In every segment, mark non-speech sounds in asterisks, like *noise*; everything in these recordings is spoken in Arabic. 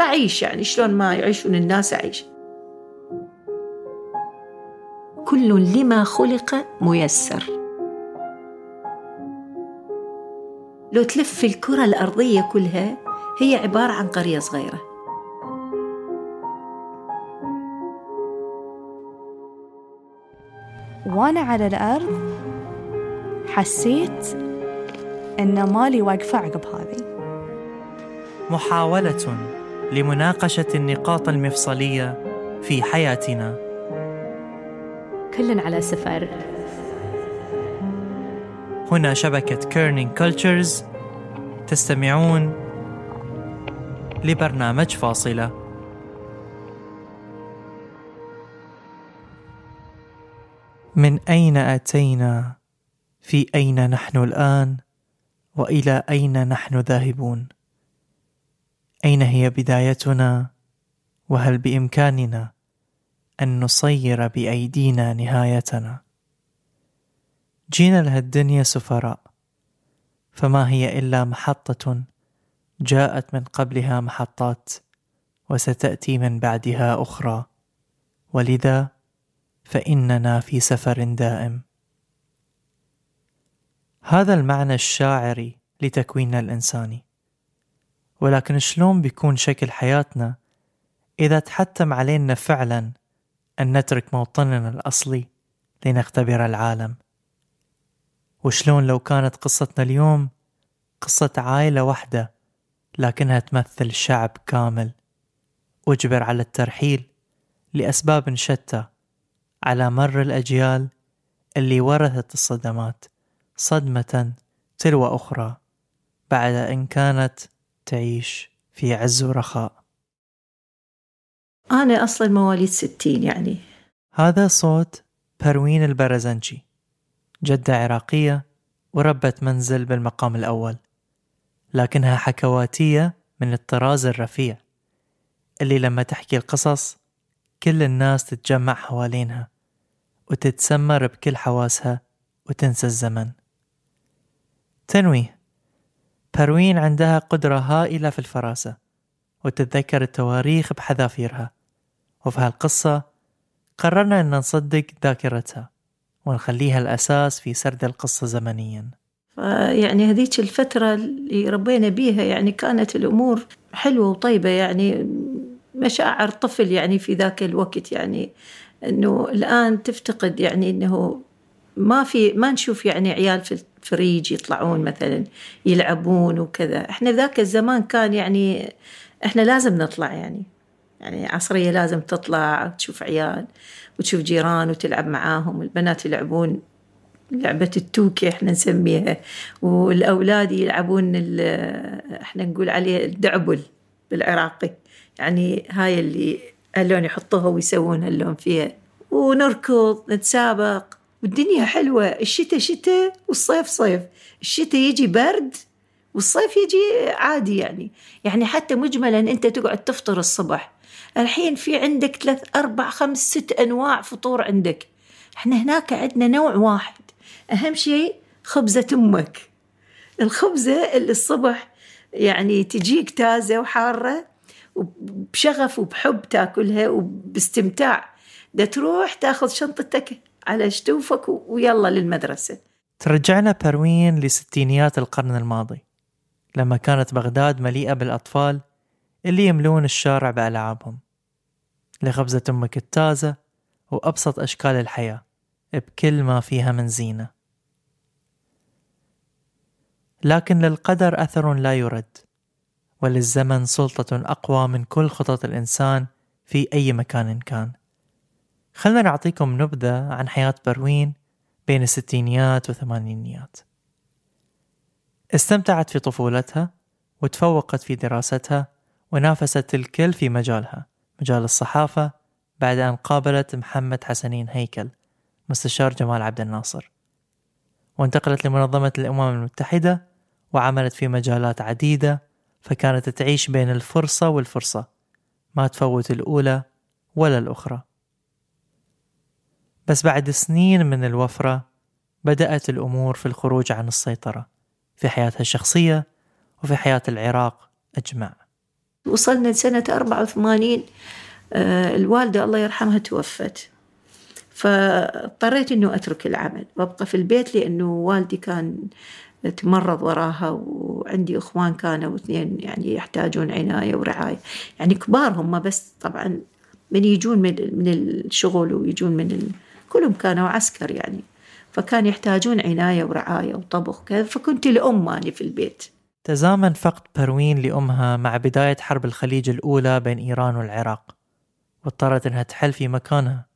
بعيش يعني شلون ما يعيشون الناس أعيش. كل لما خلق ميسر. لو تلف الكرة الأرضية كلها هي عبارة عن قرية صغيرة. وأنا على الأرض حسيت إن مالي واقفة عقب هذه. محاولة. لمناقشة النقاط المفصلية في حياتنا. كل على سفر. هنا شبكة Kerning Cultures تستمعون لبرنامج فاصلة. من أين أتينا؟ في أين نحن الآن؟ وإلى أين نحن ذاهبون؟ أين هي بدايتنا؟ وهل بإمكاننا أن نصير بأيدينا نهايتنا؟ جينا لهالدنيا سفراء فما هي إلا محطة جاءت من قبلها محطات وستأتي من بعدها أخرى. ولذا فإننا في سفر دائم. هذا المعنى الشاعري لتكويننا الإنساني ولكن شلون بيكون شكل حياتنا إذا تحتم علينا فعلا أن نترك موطننا الأصلي لنختبر العالم؟ وشلون لو كانت قصتنا اليوم قصة عائلة واحدة لكنها تمثل شعب كامل أجبر على الترحيل لأسباب شتى على مر الأجيال اللي ورثت الصدمات صدمة تلو أخرى بعد أن كانت تعيش في عز ورخاء. أنا أصلا مواليد ستين يعني. هذا صوت بروين البرزنجي جدة عراقية وربة منزل بالمقام الأول. لكنها حكواتية من الطراز الرفيع اللي لما تحكي القصص كل الناس تتجمع حوالينها وتتسمر بكل حواسها وتنسى الزمن. تنويه بروين عندها قدرة هائلة في الفراسة وتتذكر التواريخ بحذافيرها. وفي هالقصة قررنا أن نصدق ذاكرتها ونخليها الأساس في سرد القصة زمنيا. يعني هذيك الفترة اللي ربينا بيها يعني كانت الأمور حلوة وطيبة يعني مشاعر طفل يعني في ذاك الوقت يعني أنه الآن تفتقد يعني أنه ما في ما نشوف يعني عيال في الفريج يطلعون مثلا يلعبون وكذا. إحنا ذاك الزمان كان يعني إحنا لازم نطلع يعني. يعني عصرية لازم تطلع تشوف عيال وتشوف جيران وتلعب معاهم. البنات يلعبون لعبة التوكي إحنا نسميها والأولاد يلعبون إحنا نقول عليه الدعبل بالعراقي. يعني هاي اللي اللون يحطوها ويسوون اللون فيها. ونركض نتسابق. والدنيا حلوة. الشتاء شتاء والصيف صيف. الشتاء يجي برد والصيف يجي عادي يعني. يعني حتى مجملا أنت تقعد تفطر الصبح. الحين في عندك ثلاث أربع خمس ست أنواع فطور عندك. إحنا هناك عندنا نوع واحد. أهم شيء خبزة أمك. الخبزة اللي الصبح يعني تجيك تازة وحارة وبشغف وبحب تاكلها وباستمتاع. ده تروح تاخذ شنطتك على شتوفك ويلا للمدرسة. ترجعنا بروين لستينيات القرن الماضي لما كانت بغداد مليئة بالأطفال اللي يملون الشارع بألعابهم لخبزة أمك التازة وأبسط أشكال الحياة بكل ما فيها من زينة. لكن للقدر أثر لا يرد وللزمن سلطة أقوى من كل خطط الإنسان في أي مكان كان. خلنا نعطيكم نبذة عن حياة بروين بين الستينيات والثمانينيات. استمتعت في طفولتها وتفوقت في دراستها ونافست الكل في مجالها مجال الصحافة بعد أن قابلت محمد حسنين هيكل مستشار جمال عبد الناصر. وانتقلت لمنظمة الأمم المتحدة وعملت في مجالات عديدة فكانت تعيش بين الفرصة والفرصة ما تفوت الأولى ولا الأخرى. بس بعد سنين من الوفرة بدأت الأمور في الخروج عن السيطرة في حياتها الشخصية وفي حياة العراق أجمع وصلنا لسنة 84 آه، الوالدة الله يرحمها توفت فاضطريت إنه أترك العمل وأبقى في البيت لأنه والدي كان تمرض وراها وعندي إخوان كانوا اثنين يعني يحتاجون عناية ورعاية يعني كبار هم بس طبعا من يجون من من الشغل ويجون من. كلهم كانوا عسكر يعني. فكان يحتاجون عناية ورعاية وطبخ كذا فكنت الام اني في البيت. تزامن فقد بروين لأمها مع بداية حرب الخليج الأولى بين إيران والعراق. واضطرت أنها تحل في مكانها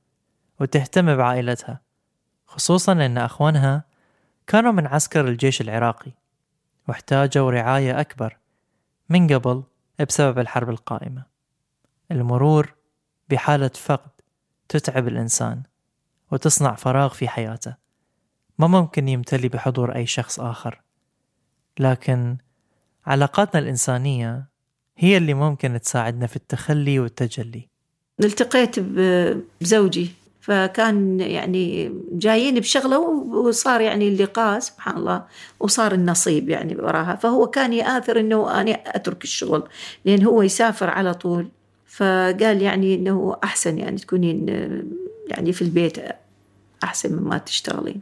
وتهتم بعائلتها خصوصا أن أخوانها كانوا من عسكر الجيش العراقي واحتاجوا رعاية أكبر من قبل بسبب الحرب القائمة. المرور بحالة فقد تتعب الإنسان. وتصنع فراغ في حياته. ما ممكن يمتلي بحضور أي شخص آخر. لكن علاقاتنا الإنسانية هي اللي ممكن تساعدنا في التخلي والتجلي. التقيت بزوجي فكان يعني جايين بشغلة وصار يعني اللقاء سبحان الله وصار النصيب يعني وراها. فهو كان يآثر إنه أنا أترك الشغل لأن هو يسافر على طول. فقال يعني إنه أحسن يعني تكونين يعني في البيت أحسن مما تشتغلين.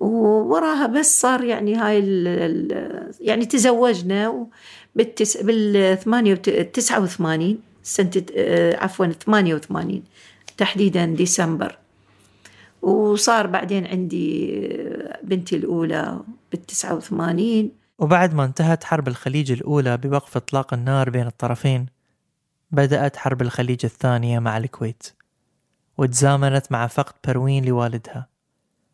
ووراها بس صار يعني هاي ال يعني تزوجنا بالتس بال 89 سنة عفوا 88 تحديدا ديسمبر. وصار بعدين عندي بنتي الأولى بالتسعة وثمانين. وبعد ما انتهت حرب الخليج الأولى بوقف إطلاق النار بين الطرفين بدأت حرب الخليج الثانية مع الكويت. وتزامنت مع فقد بروين لوالدها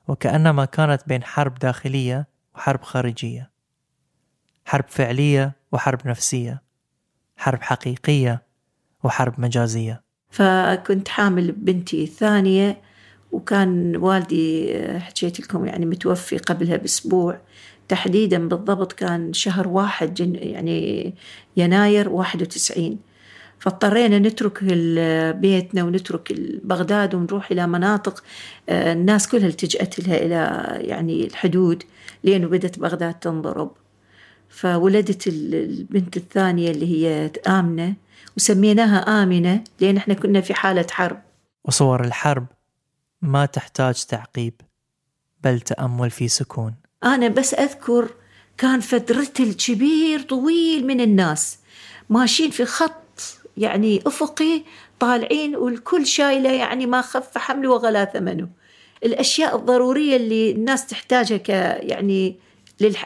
وكأنما كانت بين حرب داخلية وحرب خارجية. حرب فعلية وحرب نفسية حرب حقيقية وحرب مجازية. فكنت حامل بنتي الثانية وكان والدي حكيت لكم يعني متوفي قبلها بأسبوع. تحديدا بالضبط كان شهر واحد جن يعني يناير واحد وتسعين. فاضطرينا نترك بيتنا ونترك بغداد ونروح إلى مناطق آه، الناس كلها التجأت لها إلى يعني الحدود لأنه بدت بغداد تنضرب. فولدت البنت الثانية اللي هي آمنة وسميناها آمنة لأن إحنا كنا في حالة حرب. وصور الحرب ما تحتاج تعقيب بل تأمل في سكون. أنا بس أذكر كان فدرتل كبير طويل من الناس ماشيين في خط يعني أفقي طالعين والكل شايلة يعني ما خف حمله وغلا ثمنه. الأشياء الضرورية اللي الناس تحتاجها ك يعني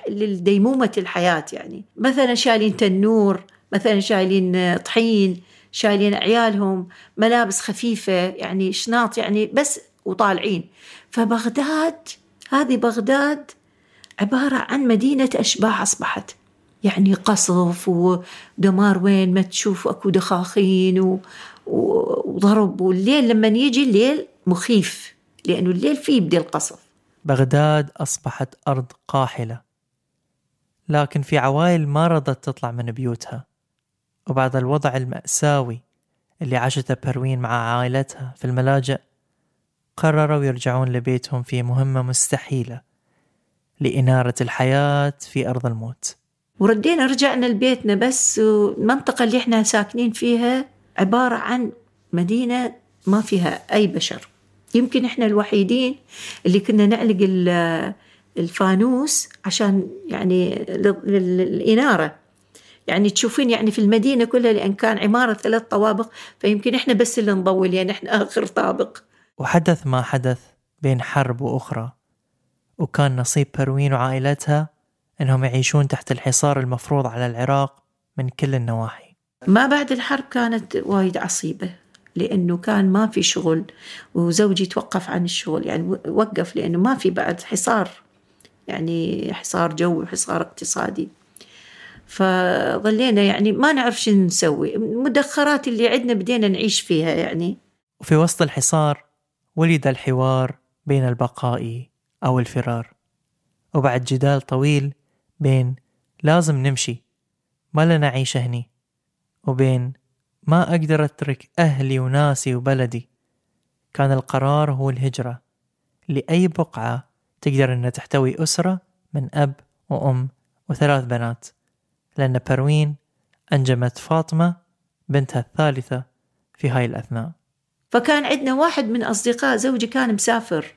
للديمومة الحياة يعني. مثلا شايلين تنور مثلا شايلين طحين شايلين عيالهم ملابس خفيفة يعني شناط يعني بس وطالعين. فبغداد هذه بغداد عبارة عن مدينة أشباح أصبحت. يعني قصف ودمار وين ما تشوف أكو دخاخين وضرب. والليل لما يجي الليل مخيف لأنه الليل فيه يبدي القصف. بغداد أصبحت أرض قاحلة لكن في عوائل ما رضت تطلع من بيوتها. وبعد الوضع المأساوي اللي عاشته بروين مع عائلتها في الملاجئ قرروا يرجعون لبيتهم في مهمة مستحيلة لإنارة الحياة في أرض الموت. وردينا رجعنا لبيتنا بس المنطقة اللي إحنا ساكنين فيها عبارة عن مدينة ما فيها أي بشر. يمكن إحنا الوحيدين اللي كنا نعلق الفانوس عشان يعني للإنارة. يعني تشوفين يعني في المدينة كلها لأن كان عمارة ثلاث طوابق فيمكن إحنا بس اللي نضوي يعني إحنا آخر طابق. وحدث ما حدث بين حرب وأخرى وكان نصيب بروين وعائلتها أنهم يعيشون تحت الحصار المفروض على العراق من كل النواحي. ما بعد الحرب كانت وايد عصيبة لأنه كان ما في شغل وزوجي توقف عن الشغل يعني وقف لأنه ما في بعد حصار يعني حصار جوي وحصار اقتصادي. فظلينا يعني ما نعرف شو نسوي. المدخرات اللي عندنا بدينا نعيش فيها يعني. وفي وسط الحصار ولد الحوار بين البقاء أو الفرار. وبعد جدال طويل بين لازم نمشي. ما لنا عيشة هني. وبين ما أقدر أترك أهلي وناسي وبلدي. كان القرار هو الهجرة. لأي بقعة تقدر أنها تحتوي أسرة من أب وأم وثلاث بنات. لأن بروين أنجبت فاطمة بنتها الثالثة في هاي الأثناء. فكان عندنا واحد من أصدقاء زوجي كان مسافر.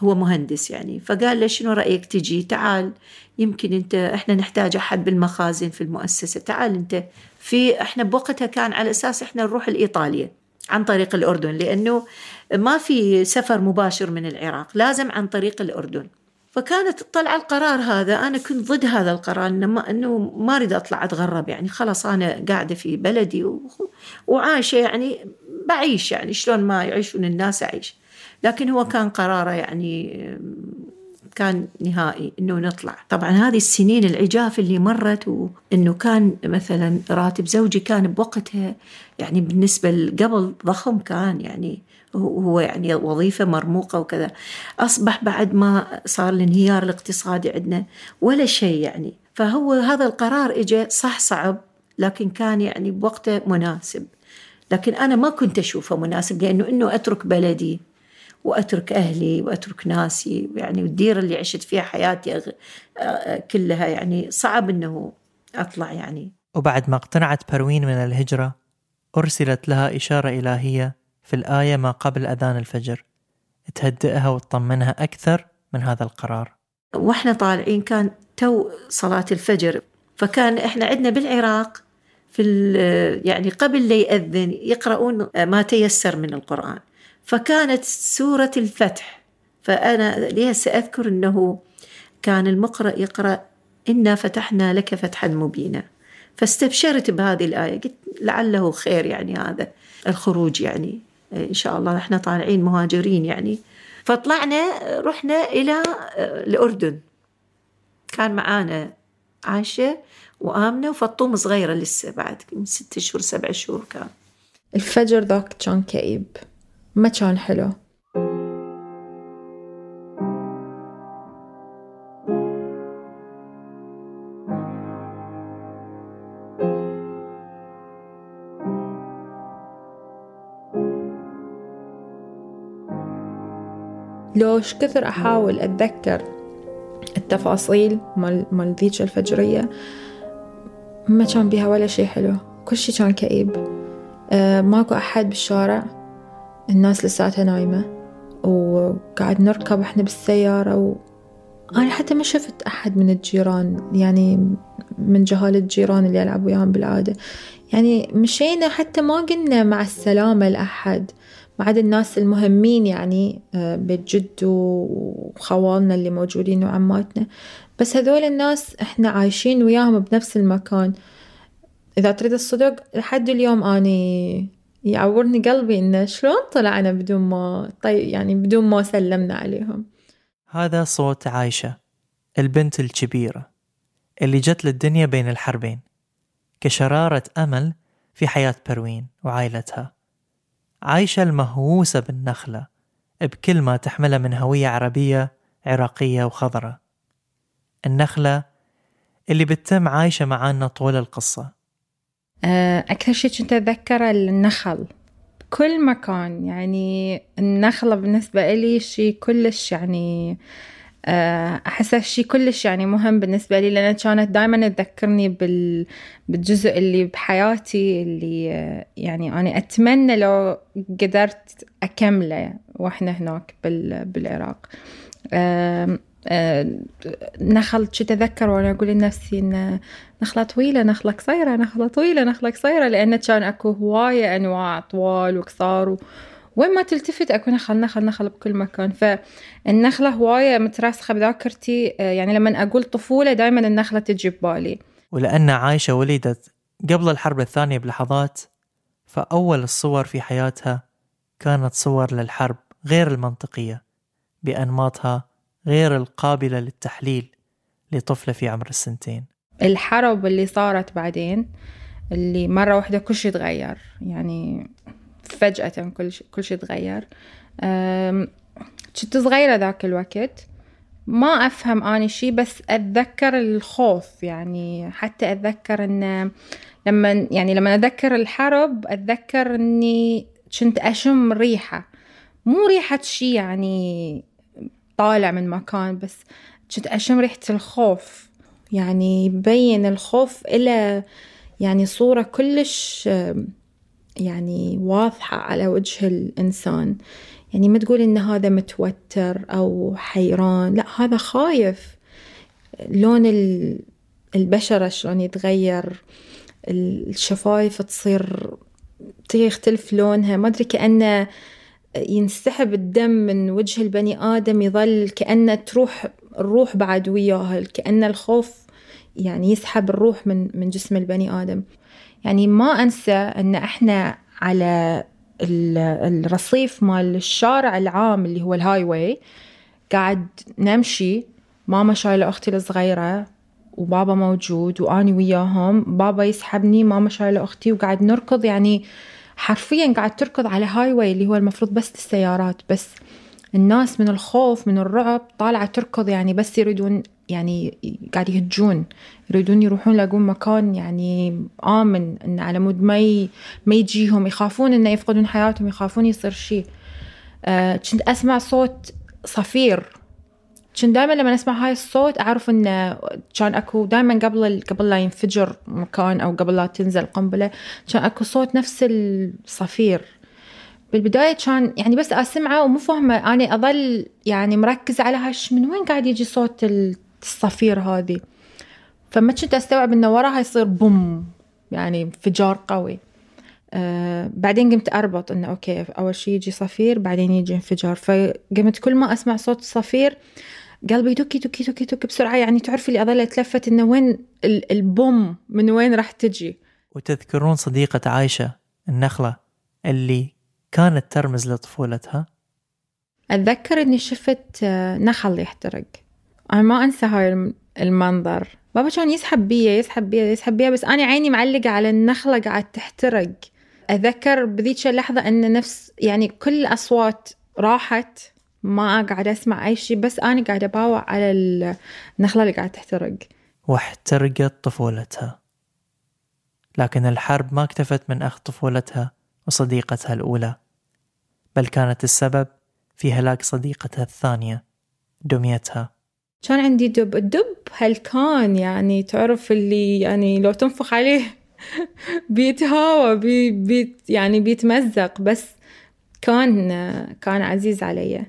هو مهندس يعني. فقال له شنو رأيك تجي؟ تعال يمكن أنت إحنا نحتاج أحد بالمخازن في المؤسسة. تعال أنت. في إحنا بوقتها كان على أساس إحنا نروح لإيطاليا عن طريق الأردن لأنه ما في سفر مباشر من العراق لازم عن طريق الأردن. فكانت طلع القرار هذا. أنا كنت ضد هذا القرار إنه ما أريد أطلع أتغرب يعني. خلاص أنا قاعدة في بلدي وعايشة يعني بعيش يعني. شلون ما يعيشون الناس أعيش. لكن هو كان قراره يعني كان نهائي إنه نطلع. طبعا هذه السنين العجاف اللي مرت وإنه كان مثلا راتب زوجي كان بوقتها يعني بالنسبة قبل ضخم كان يعني هو يعني وظيفة مرموقة وكذا. أصبح بعد ما صار الانهيار الاقتصادي عندنا ولا شيء يعني. فهو هذا القرار اجى صح صعب لكن كان يعني بوقته مناسب. لكن أنا ما كنت أشوفه مناسب لأنه إنه أترك بلدي. وأترك أهلي وأترك ناسي يعني والديرة اللي عشت فيها حياتي كلها يعني صعب أنه أطلع يعني. وبعد ما اقتنعت بروين من الهجرة أرسلت لها إشارة إلهية في الآية ما قبل أذان الفجر تهدئها وتطمنها أكثر من هذا القرار. وإحنا طالعين كان تو صلاة الفجر فكان إحنا عندنا بالعراق في يعني قبل لا يأذن يقرؤون ما تيسر من القرآن. فكانت سورة الفتح. فأنا سأذكر أنه كان المقرأ يقرأ إنا فتحنا لك فتحا مبينا. فاستبشرت بهذه الآية. قلت لعله خير يعني هذا الخروج يعني. إن شاء الله إحنا طالعين مهاجرين يعني. فطلعنا رحنا إلى الأردن. كان معانا عايشة وآمنة وفطوم صغيرة لسه بعد ست شهور سبع شهور كان. الفجر ذاك كان كئيب. ما كان حلو. لوش كثر أحاول أتذكر التفاصيل مال مال ذيك الفجرية ما كان بيها ولا شي حلو. كل شي كان كئيب. أه ماكو أحد بالشارع الناس لساتها نايمة وقاعد نركب إحنا بالسيارة و... أنا حتى ما شفت أحد من الجيران يعني من جهال الجيران اللي ألعب وياهم بالعادة. يعني مشينا حتى ما قلنا مع السلامة لأحد عدا الناس المهمين يعني آه، بيت جد وخوالنا اللي موجودين وعماتنا. بس هذول الناس إحنا عايشين وياهم بنفس المكان. إذا تريد الصدق لحد اليوم أني يعورني قلبي إنه شلون طلعنا بدون ما طيب يعني بدون ما سلمنا عليهم. هذا صوت عايشة البنت الكبيرة اللي جت للدنيا بين الحربين كشرارة أمل في حياة بروين وعائلتها. عايشة المهووسة بالنخلة بكل ما تحمله من هوية عربية عراقية وخضرة النخلة اللي بتتم عايشة معانا طول القصة. أكثر شيء كنت أتذكره النخل. بكل مكان يعني النخلة بالنسبة إلي شيء كلش يعني آه، أحسه شيء كلش يعني مهم بالنسبة لي لأن كانت دائما تذكرني بال... بالجزء اللي بحياتي اللي آه، يعني أنا أتمنى لو قدرت أكمله وإحنا هناك بال... بالعراق. آه، نخل شي تذكر وأنا أقول لنفسي إن نخلة طويلة نخلة قصيرة نخلة طويلة نخلة قصيرة لأن كان أكو هواية أنواع طوال وقصار. وين ما تلتفت أكو نخل نخل نخل بكل مكان فالنخلة هواية متراسخة بذاكرتي آه، يعني لما أقول طفولة دائما النخلة تجي ببالي ولأن عايشة ولدت قبل الحرب الثانية بلحظات فأول الصور في حياتها كانت صور للحرب غير المنطقية بأنماطها غير القابلة للتحليل لطفلة في عمر السنتين. الحرب اللي صارت بعدين اللي مرة واحدة كل شيء تغير. يعني فجأة كل شيء كل شيء تغير. كنت صغيرة ذاك الوقت. ما أفهم أني شيء بس أتذكر الخوف. يعني حتى أتذكر إن لما يعني لما أتذكر الحرب أتذكر إني كنت أشم ريحة. مو ريحة شيء يعني طالع من مكان بس كنت أشم ريحة الخوف. يعني يبين الخوف إلى يعني صورة كلش يعني واضحة على وجه الإنسان. يعني ما تقول إن هذا متوتر أو حيران لا هذا خايف. لون البشرة شلون يتغير الشفايف تصير يختلف لونها. ما أدري كأنه ينسحب الدم من وجه البني آدم يظل كأنه تروح الروح بعد وياها كأن الخوف يعني يسحب الروح من من جسم البني آدم. يعني ما أنسى أن إحنا على الرصيف مال الشارع العام اللي هو ال highway قاعد نمشي. ماما شايلة أختي الصغيرة وبابا موجود وأني وياهم. بابا يسحبني ماما شايلة أختي وقاعد نركض. يعني حرفيا قاعد تركض على highway اللي هو المفروض بس للسيارات بس الناس من الخوف من الرعب طالعة تركض يعني بس يريدون يعني قاعد يهجون يريدون يروحون يلاقون مكان يعني آمن إن على مود ما. ما يجيهم يخافون إنه يفقدون حياتهم يخافون يصير شيء آه أسمع صوت صفير كنت دائما لما اسمع هاي الصوت أعرف انه كان أكو دائما قبل قبل لا ينفجر مكان أو قبل لا تنزل قنبلة كان أكو صوت نفس الصفير. بالبداية كان يعني بس أسمعه ومو فاهمة أنا أظل يعني مركزة على هاش من وين قاعد يجي صوت الصفير هذه. فما كنت أستوعب إنه وراها يصير boom يعني انفجار قوي. آه بعدين قمت أربط إنه okay أول شي يجي صفير بعدين يجي انفجار. فقمت كل ما أسمع صوت الصفير قلبي دكي دكي دكي دكي بسرعة يعني تعرفي اللي أظل أتلفت إنه وين ال boom من وين راح تجي. وتذكرون صديقة عايشة النخلة اللي كانت ترمز لطفولتها؟ أتذكر إني شفت آه، نخل يحترق. أنا ما أنسى هاي المنظر. بابا كان يسحب بيا يسحب بيا يسحب بيا بس أنا عيني معلقة على النخلة قاعد تحترق. أتذكر بذيك اللحظة أن نفس يعني كل الأصوات راحت. ما قاعد أسمع أي شيء بس أنا قاعدة أباوع على النخلة اللي قاعدة تحترق. واحترقت طفولتها. لكن الحرب ما اكتفت من أخذ طفولتها وصديقتها الأولى بل كانت السبب في هلاك صديقتها الثانية دميتها. كان عندي دب. الدب هلكان يعني تعرف اللي يعني لو تنفخ عليه *laughs* بيتهاوى بي بيت يعني بيتمزق بس كان كان عزيز علي.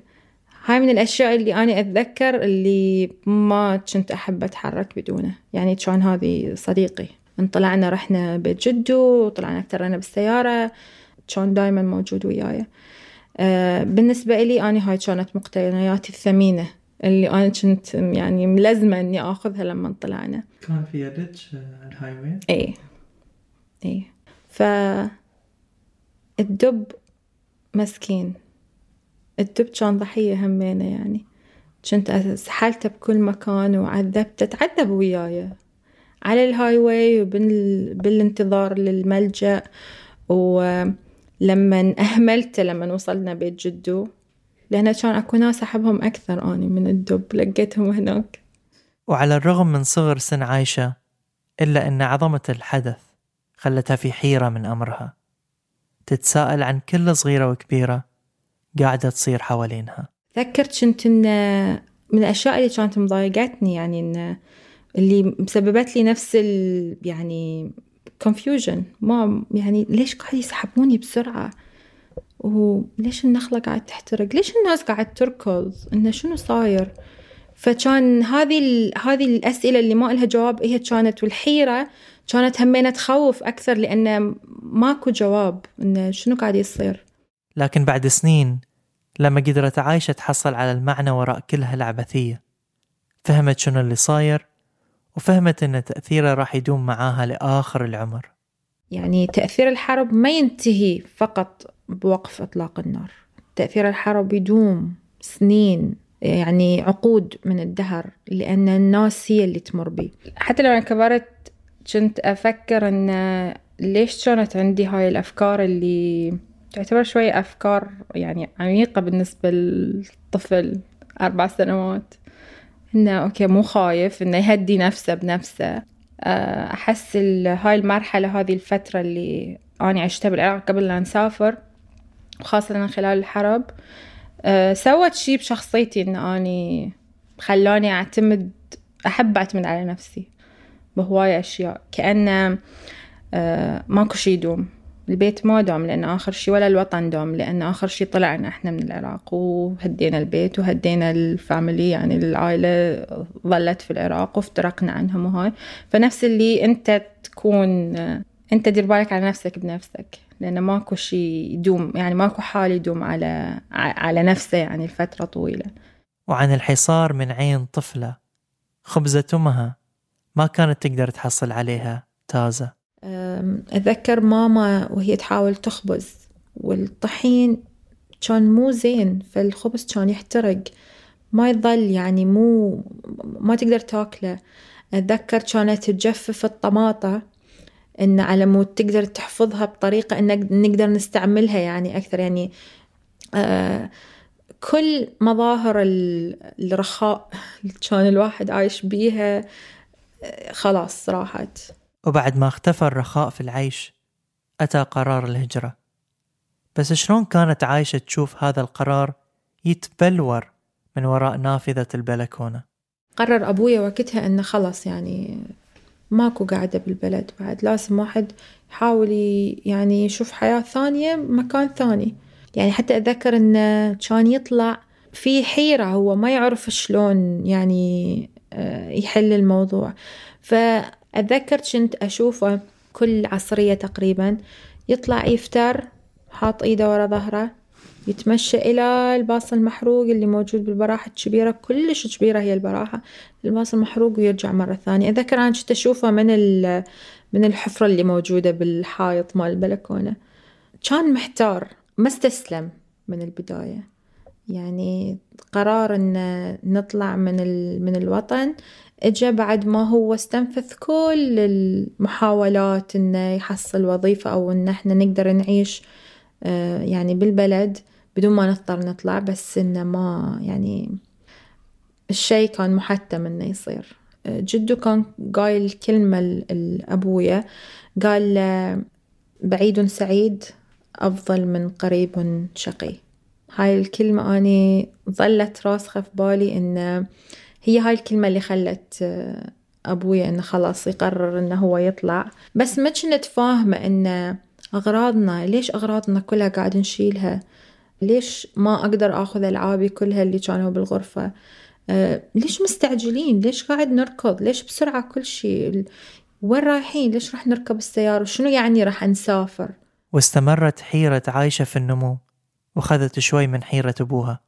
هاي من الأشياء اللي أنا أتذكر اللي ما كنت أحب أتحرك بدونه. يعني كان هذه صديقي. انطلعنا رحنا بيت جدو طلعنا افترينا بالسيارة كان دايما موجود وياي. آه بالنسبة لي أنا هاي كانت مقتنياتي الثمينة اللي أنا كنت يعني ملزمة إني آخذها لما طلعنا. كان في يدك ال highway؟ إي إي ف الدب مسكين. الدب كان ضحية همينة يعني. كنت سحلته بكل مكان وعذبته تعذب وياي على ال highway وبالانتظار للملجأ. ولما أهملته لما وصلنا بيت جدو. لأن كان أكو ناس أحبهم أكثر أني من الدب لقيتهم هناك. وعلى الرغم من صغر سن عايشة إلا أن عظمة الحدث خلتها في حيرة من أمرها. تتساءل عن كل صغيرة وكبيرة قاعدة تصير حوالينها. تذكرت كنت إن من الأشياء اللي كانت مضايقتني يعني إن اللي مسببت لي نفس ال يعني confusion. ما يعني ليش قاعد يسحبوني بسرعة؟ وليش النخلة قاعد تحترق؟ ليش الناس قاعد تركض؟ إنه شنو صاير؟ فكان هذه هذه الأسئلة اللي ما لها جواب هي كانت والحيرة كانت همينة تخوف أكثر لأنه ماكو جواب إنه شنو قاعد يصير. لكن بعد سنين لما قدرت عايشة تحصل على المعنى وراء كل هالعبثية فهمت شنو اللي صاير وفهمت أن تأثيره راح يدوم معاها لآخر العمر. يعني تأثير الحرب ما ينتهي فقط بوقف إطلاق النار. تأثير الحرب يدوم سنين يعني عقود من الدهر لأن الناس هي اللي تمر بي حتى لما كبرت كنت أفكر أن ليش كانت عندي هاي الأفكار اللي تعتبر شوية أفكار يعني عميقة بالنسبة للطفل أربع سنوات. إنه okay مو خايف إنه يهدي نفسه بنفسه. آه، أحس هاي المرحلة هذه الفترة اللي أنا عشتها بالعراق قبل لا نسافر وخاصة خلال الحرب أه سوت شي بشخصيتي إن أني خلاني أعتمد أحب أعتمد على نفسي بهواية أشياء. كأن آه ماكو شي يدوم. البيت ما دوم لأن آخر شي ولا الوطن دوم لأن آخر شي طلعنا إحنا من العراق وهدينا البيت وهدينا ال family يعني العائلة ظلت في العراق وافترقنا عنهم وهاي. فنفس اللي أنت تكون أنت دير بالك على نفسك بنفسك لأن ماكو شي يدوم يعني ماكو حال يدوم على على نفسه يعني لفترة طويلة. وعن الحصار من عين طفلة خبزة أمها ما كانت تقدر تحصل عليها تازة. أتذكر ماما وهي تحاول تخبز والطحين كان مو زين فالخبز كان يحترق. ما يظل يعني مو ما تقدر تاكله. أتذكر كانت تجفف الطماطة إن على مود تقدر تحفظها بطريقة إن نقدر نستعملها يعني أكثر. يعني كل مظاهر الرخاء كان الواحد عايش بيها خلاص راحت. وبعد ما اختفى الرخاء في العيش أتى قرار الهجرة. بس شلون كانت عايشة تشوف هذا القرار يتبلور من وراء نافذة البلكونة؟ قرر أبويا وقتها أنه خلص يعني ماكو قاعدة بالبلد بعد لازم واحد يحاول يعني يشوف حياة ثانية مكان ثاني. يعني حتى أتذكر أنه كان يطلع في حيرة هو ما يعرف شلون يعني آه، يحل الموضوع. فأتذكر كنت أشوفه كل عصرية تقريبا يطلع يفتر حاط إيده ورا ظهره يتمشى إلى الباص المحروق اللي موجود بالبراحة الكبيرة كلش كبيرة هي البراحة الباص المحروق ويرجع مرة ثانية. أتذكر أنا كنت أشوفه من من الحفرة اللي موجودة بالحائط مال البلكونة. كان محتار ما استسلم من البداية. يعني قرار إن نطلع من من الوطن اجى بعد ما هو استنفذ كل المحاولات إنه يحصل وظيفة أو إن إحنا نقدر نعيش آه، يعني بالبلد بدون ما نضطر نطلع بس إنه ما يعني الشي كان محتم إنه يصير. آه، جدو كان قايل كلمة لأبويا قال بعيد سعيد أفضل من قريب شقي. هاي الكلمة أني ظلت راسخة في بالي إن هي هاي الكلمة اللي خلت آه، أبويا إنه خلاص يقرر إنه هو يطلع. بس ما كنت فاهمة إن أغراضنا ليش أغراضنا كلها قاعد نشيلها؟ ليش ما أقدر أخذ ألعابي كلها اللي كانوا بالغرفة؟ أه ليش مستعجلين؟ ليش قاعد نركض؟ ليش بسرعة كل شيء؟ وين رايحين؟ ليش راح نركب السيارة؟ شنو يعني راح نسافر؟ واستمرت حيرة عايشة في النمو وخذت شوي من حيرة أبوها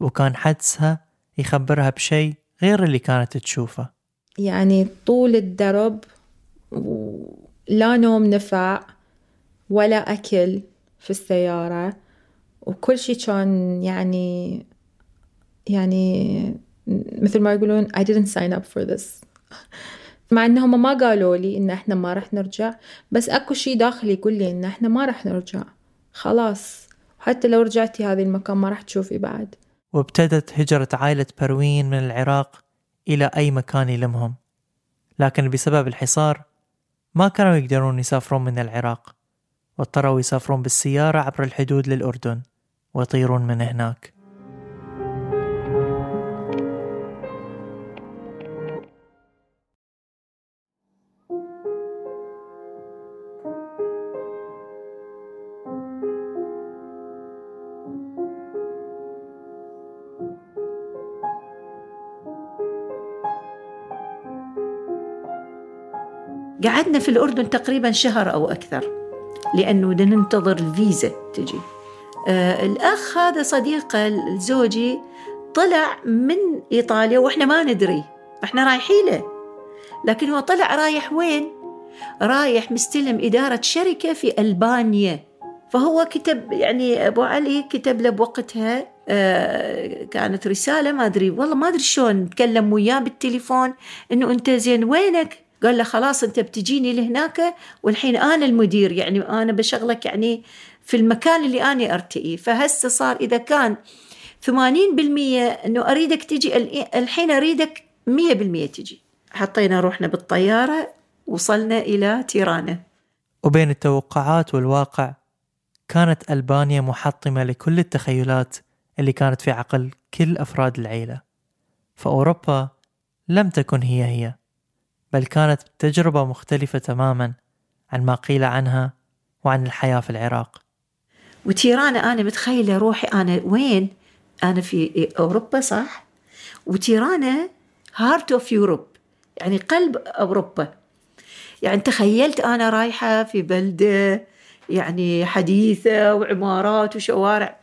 وكان حدسها يخبرها بشيء غير اللي كانت تشوفه. يعني طول الدرب لا نوم نفع ولا أكل في السيارة وكل شيء كان يعني يعني مثل ما يقولون I didn't sign up for this. مع إنهم ما قالوا لي إن إحنا ما رح نرجع بس أكو شيء داخلي يقول لي إن إحنا ما رح نرجع. خلاص. حتى لو رجعتي هذه المكان ما رح تشوفي بعد. وابتدت هجرة عائلة بروين من العراق إلى أي مكان يلمهم. لكن بسبب الحصار ما كانوا يقدرون يسافرون من العراق واضطروا يسافرون بالسيارة عبر الحدود للأردن ويطيرون من هناك. قعدنا في الأردن تقريبا شهر أو أكثر لأنه بدنا ننتظر الفيزا تجي. آه الأخ هذا صديقه زوجي طلع من إيطاليا وإحنا ما ندري إحنا رايحين له. لكن هو طلع رايح وين؟ رايح مستلم إدارة شركة في ألبانيا. فهو كتب يعني أبو علي كتب له بوقتها آه كانت رسالة ما أدري والله ما أدري شلون تكلم وياه بالتليفون إنه أنت زين وينك؟ قال له خلاص انت بتجيني لهناك والحين أنا المدير يعني أنا بشغلك يعني في المكان اللي أنا أرتئي. فهسه صار إذا كان 80% إنه أريدك تجي الحين أريدك 100% تجي. حطينا روحنا بالطيارة وصلنا إلى تيرانا وبين التوقعات والواقع كانت ألبانيا محطمة لكل التخيلات اللي كانت في عقل كل أفراد العيلة. فأوروبا لم تكن هي هي. بل كانت تجربة مختلفة تماما عن ما قيل عنها وعن الحياة في العراق. وتيرانا أنا متخيلة روحي أنا وين؟ أنا في أوروبا صح؟ وتيرانا heart of Europe يعني قلب أوروبا. يعني تخيلت أنا رايحة في بلدة يعني حديثة وعمارات وشوارع.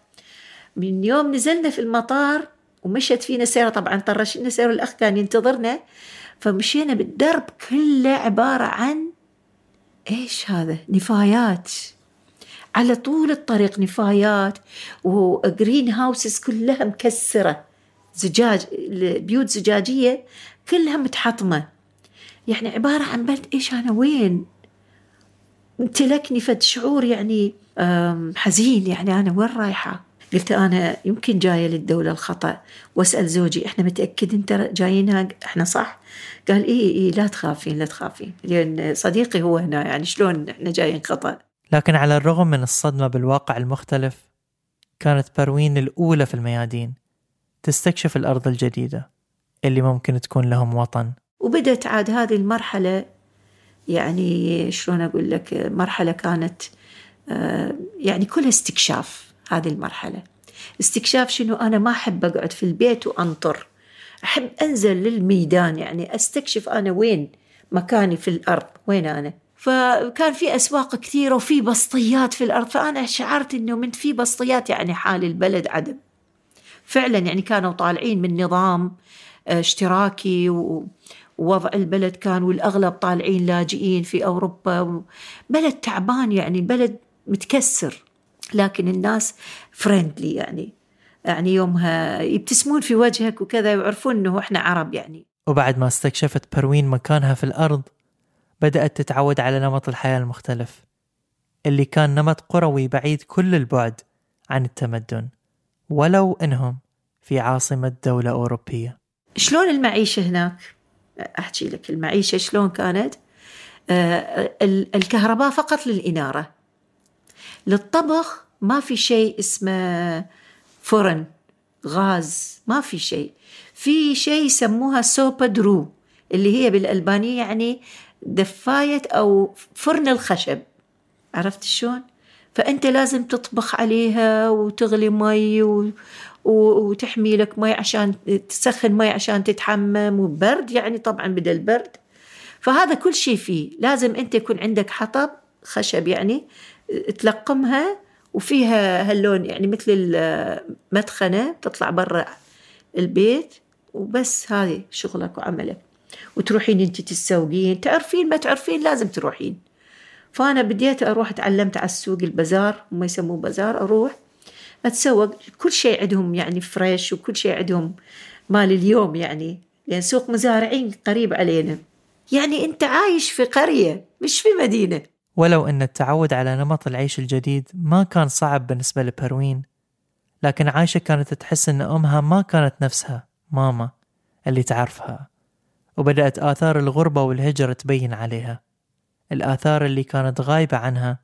من يوم نزلنا في المطار ومشت فينا سيارة طبعا طرشنا سيارة الأخ كان ينتظرنا. فمشينا بالدرب كله عبارة عن إيش هذا؟ نفايات. على طول الطريق نفايات وجرين هاوسز كلها مكسرة. زجاج بيوت زجاجية كلها متحطمة. يعني عبارة عن بلد إيش أنا؟ وين؟ امتلكني فد شعور يعني حزين. يعني أنا وين رايحة؟ قلت أنا يمكن جاية للدولة الخطأ. وأسأل زوجي إحنا متأكدين ترى جايينها؟ إحنا صح. قال إيه إيه لا تخافين لا تخافين. لأن صديقي هو هنا يعني شلون إحنا جايين خطأ؟ لكن على الرغم من الصدمة بالواقع المختلف كانت بروين الأولى في الميادين تستكشف الأرض الجديدة اللي ممكن تكون لهم وطن. وبدت عاد هذه المرحلة يعني شلون أقول لك مرحلة كانت آه، يعني كلها استكشاف. هذه المرحلة. استكشاف شنو؟ أنا ما أحب أقعد في البيت وأنطر. أحب أنزل للميدان يعني أستكشف أنا وين مكاني في الأرض وين أنا. فكان في أسواق كثيرة وفي بسطيات في الأرض فأنا شعرت أنه من في بسطيات يعني حال البلد عدم. فعلا يعني كانوا طالعين من نظام آه، اشتراكي ووضع البلد كان والأغلب طالعين لاجئين في أوروبا بلد تعبان يعني بلد متكسر. لكن الناس فريندلي يعني يعني يومها يبتسمون في وجهك وكذا ويعرفون إنه إحنا عرب يعني وبعد ما استكشفت بروين مكانها في الأرض بدأت تتعود على نمط الحياة المختلف اللي كان نمط قروي بعيد كل البعد عن التمدن ولو إنهم في عاصمة دولة أوروبية شلون المعيشة هناك؟ أحكي لك المعيشة شلون كانت؟ آه الكهرباء فقط للإنارة للطبخ ما في شيء اسمه فرن غاز ما في شيء. في شيء يسموها سوبا درو اللي هي بالألبانية يعني دفاية أو فرن الخشب. عرفت شلون؟ فأنت لازم تطبخ عليها وتغلي مي و... وتحمي لك مي عشان تسخن مي عشان تتحمم وبرد يعني طبعا بدل البرد فهذا كل شيء فيه. لازم أنت يكون عندك حطب خشب يعني تلقمها وفيها هاللون يعني مثل المدخنة تطلع برا البيت وبس هذه شغلك وعملك. وتروحين انت تتسوقين. تعرفين ما تعرفين لازم تروحين. فأنا بديت أروح تعلمت على السوق البازار هم يسموه بازار أروح أتسوق. كل شيء عندهم يعني فريش وكل شيء عندهم مال اليوم يعني. لأن سوق مزارعين قريب علينا. يعني أنت عايش في قرية مش في مدينة. ولو أن التعود على نمط العيش الجديد ما كان صعب بالنسبة لبروين لكن عايشة كانت تحس أن أمها ما كانت نفسها ماما اللي تعرفها وبدأت آثار الغربة والهجرة تبين عليها الآثار اللي كانت غايبة عنها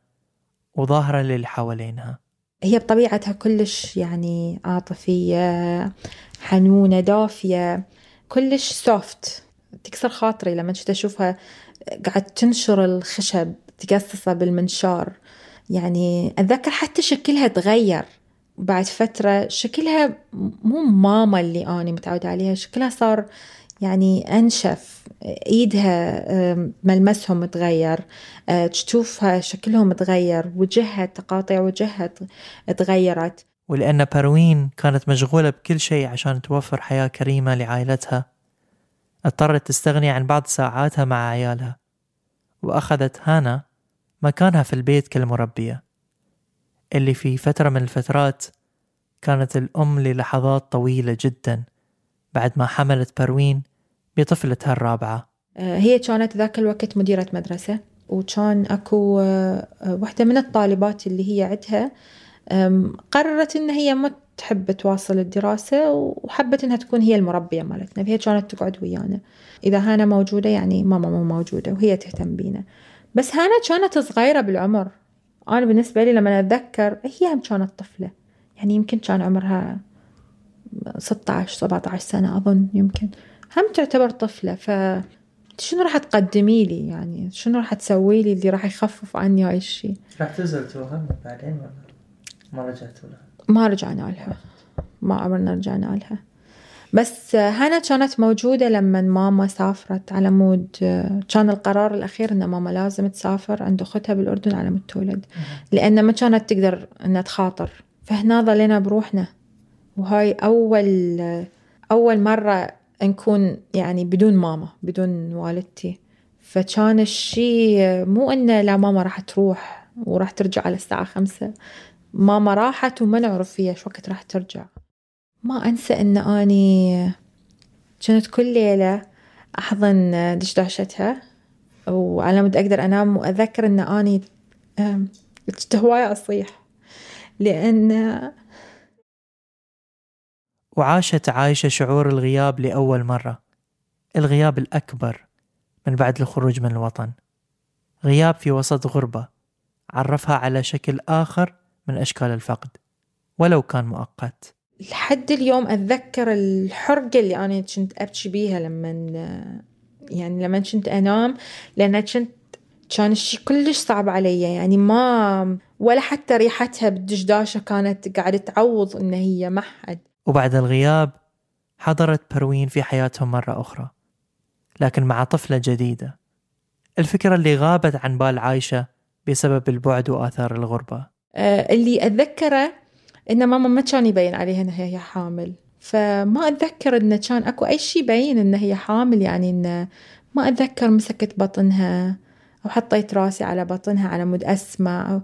وظاهرة للي حوالينها. هي بطبيعتها كلش يعني عاطفية حنونة دافية كلش سوفت تكسر خاطري لما كنت أشوفها قاعد تنشر الخشب. تقصصه بالمنشار. يعني أتذكر حتى شكلها تغير بعد فترة. شكلها مو ماما اللي أنا متعودة عليها شكلها صار يعني أنشف. إيدها ملمسهم تغير أه، تشوفها شكلهم تغير وجهها تقاطع وجهها تغيرت. ولأن بروين كانت مشغولة بكل شيء عشان توفر حياة كريمة لعائلتها. اضطرت تستغني عن بعض ساعاتها مع عيالها. وأخذت هانا مكانها في البيت كالمربية. اللي في فترة من الفترات كانت الأم للحظات طويلة جدا بعد ما حملت بروين بطفلتها الرابعة. آه، هي كانت ذاك الوقت مديرة مدرسة وكان أكو آه، واحدة من الطالبات اللي هي عندها قررت إن هي ما تحب تواصل الدراسة وحبت إنها تكون هي المربية مالتنا فهي كانت تقعد ويانا. إذا هانا موجودة يعني ماما مو موجودة وهي تهتم بينا. بس هانا كانت صغيرة بالعمر. أنا بالنسبة لي لما أتذكر هي هم كانت طفلة. يعني يمكن كان عمرها 16 17 سنة أظن يمكن. هم تعتبر طفلة. ف شنو راح تقدمي لي يعني؟ شنو راح تسوي لي اللي راح يخفف عني هاي الشيء راح تنزل توهم بعدين ولا ما رجعتوا لها؟ ما رجعنا لها ما عمرنا رجعنا لها بس هنا كانت موجودة لما ماما سافرت على مود كان القرار الأخير أن ماما لازم تسافر عند أختها بالأردن على مود تولد. لأن ما كانت تقدر أنها تخاطر. فهنا ظلينا بروحنا. وهاي أول أول مرة نكون يعني بدون ماما بدون والدتي. فكان الشيء مو إنه لا ماما راح تروح وراح ترجع على الساعة خمسة. ماما راحت وما نعرف فيها شو وقت راح ترجع؟ ما أنسى أن أني كنت كل ليلة أحضن دشداشتها وعلى مود أقدر أنام وأذكر أن أني كنت هواية أصيح لأن وعاشت عايشة شعور الغياب لأول مرة الغياب الأكبر من بعد الخروج من الوطن غياب في وسط غربة عرفها على شكل آخر من أشكال الفقد ولو كان مؤقت. لحد اليوم أتذكر الحرقة اللي أنا كنت أبكي بيها لما يعني لما كنت أنام لأن كنت كان الشيء كلش صعب علي يعني ما ولا حتى ريحتها بالدشداشة كانت قاعدة تعوض إن هي ما حد. وبعد الغياب حضرت بروين في حياتهم مرة أخرى لكن مع طفلة جديدة. الفكرة اللي غابت عن بال عايشة بسبب البعد وآثار الغربة. اللي أتذكره إن ماما ما كان يبين عليها إنها هي حامل. فما أتذكر إنه كان أكو أي شيء يبين إنها هي حامل يعني إنه ما أتذكر مسكت بطنها أو حطيت راسي على بطنها على مود أسمع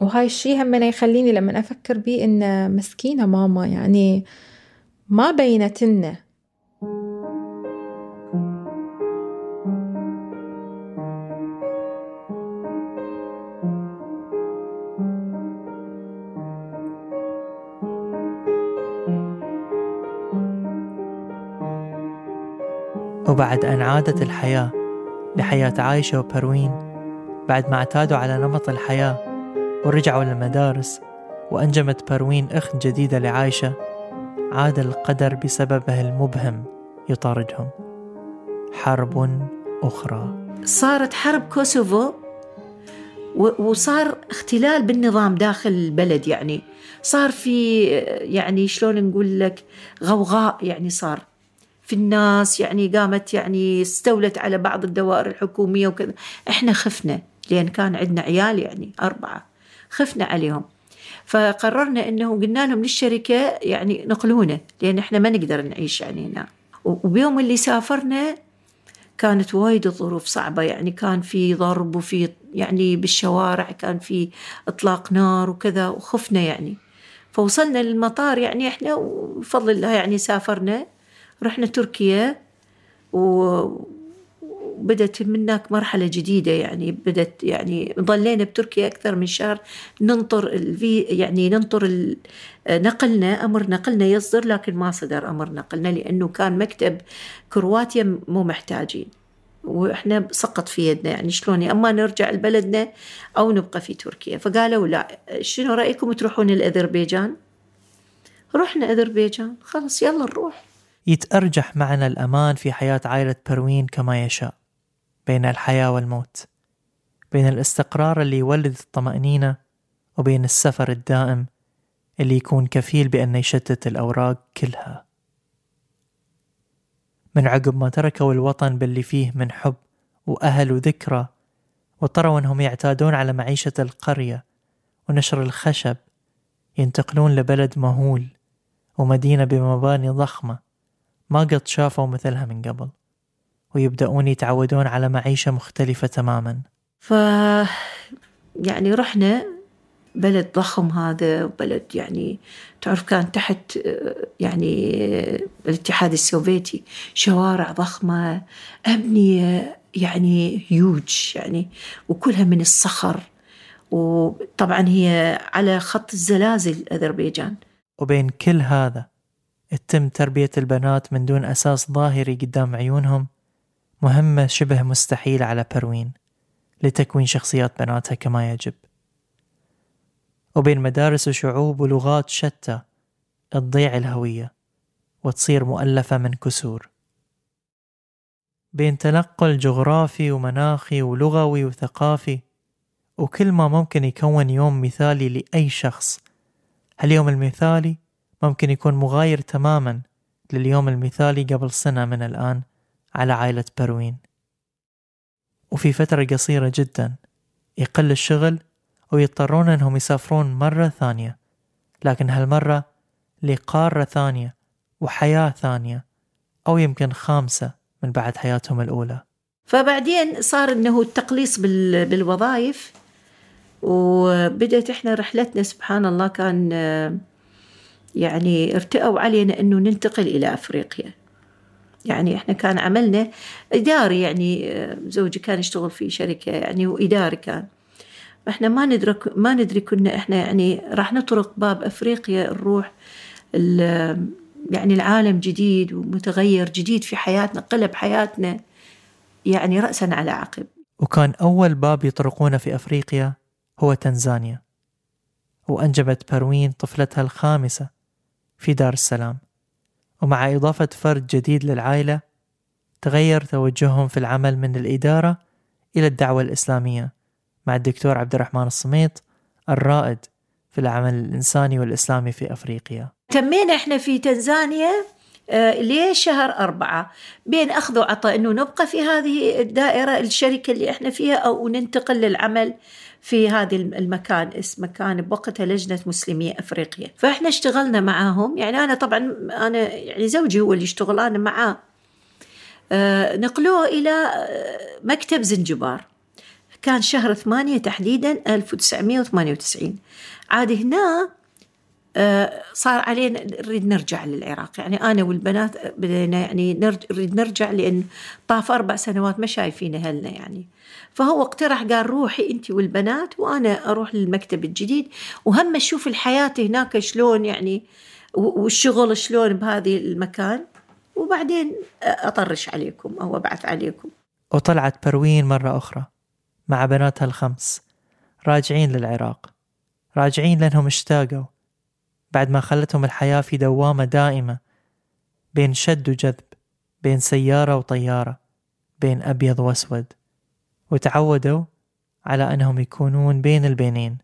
وهاي الشيء هم يخليني لما أفكر بيه إن مسكينة ماما يعني ما بينت لنا وبعد أن عادت الحياة لحياة عايشة وبروين بعد ما اعتادوا على نمط الحياة ورجعوا للمدارس وأنجمت بروين أخت جديدة لعايشة عاد القدر بسببه المبهم يطاردهم. حرب أخرى. صارت حرب كوسوفو وصار اختلال بالنظام داخل البلد يعني. صار في يعني شلون نقول لك غوغاء يعني صار. في الناس يعني قامت يعني استولت على بعض الدوائر الحكومية وكذا. إحنا خفنا لأن كان عندنا عيال يعني أربعة خفنا عليهم. فقررنا إنه قلنا لهم للشركة يعني نقلونا لأن إحنا ما نقدر نعيش يعني هنا. وبيوم اللي سافرنا كانت وايد الظروف صعبة يعني كان في ضرب وفي يعني بالشوارع كان في إطلاق نار وكذا وخفنا يعني. فوصلنا للمطار يعني إحنا وبفضل الله يعني سافرنا. رحنا تركيا وبدت منك مرحلة جديدة يعني بدت يعني ظلينا بتركيا أكثر من شهر ننطر الفي يعني ننطر نقلنا أمر نقلنا يصدر لكن ما صدر أمر نقلنا لأنه كان مكتب كرواتيا مو محتاجين. وإحنا سقط في يدنا يعني شلون؟ أما نرجع لبلدنا أو نبقى في تركيا. فقالوا لا شنو رأيكم تروحون الاذربيجان رحنا أذربيجان خلص يلا نروح. يتأرجح معنا الأمان في حياة عائلة بروين كما يشاء بين الحياة والموت بين الاستقرار اللي يولد الطمأنينة وبين السفر الدائم اللي يكون كفيل بأن يشتت الأوراق كلها. من عقب ما تركوا الوطن باللي فيه من حب وأهل وذكرى واضطروا أنهم يعتادون على معيشة القرية ونشر الخشب ينتقلون لبلد مهول ومدينة بمباني ضخمة. ما قد شافوا مثلها من قبل ويبدأون يتعودون على معيشة مختلفة تماما. ف يعني رحنا بلد ضخم هذا بلد يعني تعرف كان تحت يعني الاتحاد السوفيتي شوارع ضخمة أبنية يعني هيوج يعني وكلها من الصخر. وطبعا هي على خط الزلازل أذربيجان. وبين كل هذا تتم تربية البنات من دون أساس ظاهري قدام عيونهم مهمة شبه مستحيلة على بروين لتكوين شخصيات بناتها كما يجب. وبين مدارس وشعوب ولغات شتى تضيع الهوية وتصير مؤلفة من كسور. بين تنقل جغرافي ومناخي ولغوي وثقافي وكل ما ممكن يكون يوم مثالي لأي شخص. هاليوم المثالي؟ ممكن يكون مغاير تماما لليوم المثالي قبل سنة من الآن على عائلة بروين. وفي فترة قصيرة جدا يقل الشغل ويضطرون أنهم يسافرون مرة ثانية لكن هالمرة لقارة ثانية وحياة ثانية أو يمكن خامسة من بعد حياتهم الأولى. فبعدين صار إنه التقليص بالوظائف وبدأت إحنا رحلتنا سبحان الله كان يعني ارتأوا علينا أنه ننتقل إلى أفريقيا. يعني إحنا كان عملنا إداري يعني زوجي كان يشتغل في شركة يعني وإداري كان. إحنا ما ندرك ما ندري كنا إحنا يعني راح نطرق باب أفريقيا نروح يعني العالم جديد ومتغير جديد في حياتنا قلب حياتنا يعني رأسا على عقب. وكان أول باب يطرقونه في أفريقيا هو تنزانيا. وأنجبت بروين طفلتها الخامسة. في دار السلام. ومع إضافة فرد جديد للعائلة تغير توجههم في العمل من الإدارة إلى الدعوة الإسلامية مع الدكتور عبد الرحمن الصميط الرائد في العمل الإنساني والإسلامي في أفريقيا. تمينا إحنا في تنزانيا آه، ليش شهر أربعة؟ بين أخذ وعطاء أنه نبقى في هذه الدائرة الشركة اللي إحنا فيها أو ننتقل للعمل. في هذا المكان اسم مكان بوقتها لجنة مسلمي أفريقيا فإحنا اشتغلنا معاهم. يعني أنا طبعا أنا يعني زوجي هو اللي اشتغل أنا معاه. آه، نقلوه إلى آه، مكتب زنجبار. كان شهر ثمانية تحديدا 1998 عاد هنا آه، صار علينا نريد نرجع للعراق. يعني أنا والبنات بدينا يعني نريد نرجع لأن طاف أربع سنوات ما شايفين أهلنا يعني. فهو اقترح قال روحي أنت والبنات وأنا أروح للمكتب الجديد. وهم أشوف الحياة هناك شلون يعني والشغل شلون بهذه المكان. وبعدين أطرش عليكم أو أبعث عليكم. وطلعت بروين مرة أخرى مع بناتها الخمس راجعين للعراق. راجعين لأنهم اشتاقوا بعد ما خلتهم الحياة في دوامة دائمة بين شد وجذب بين سيارة وطيارة بين أبيض وأسود. وتعودوا على أنهم يكونون بين البينين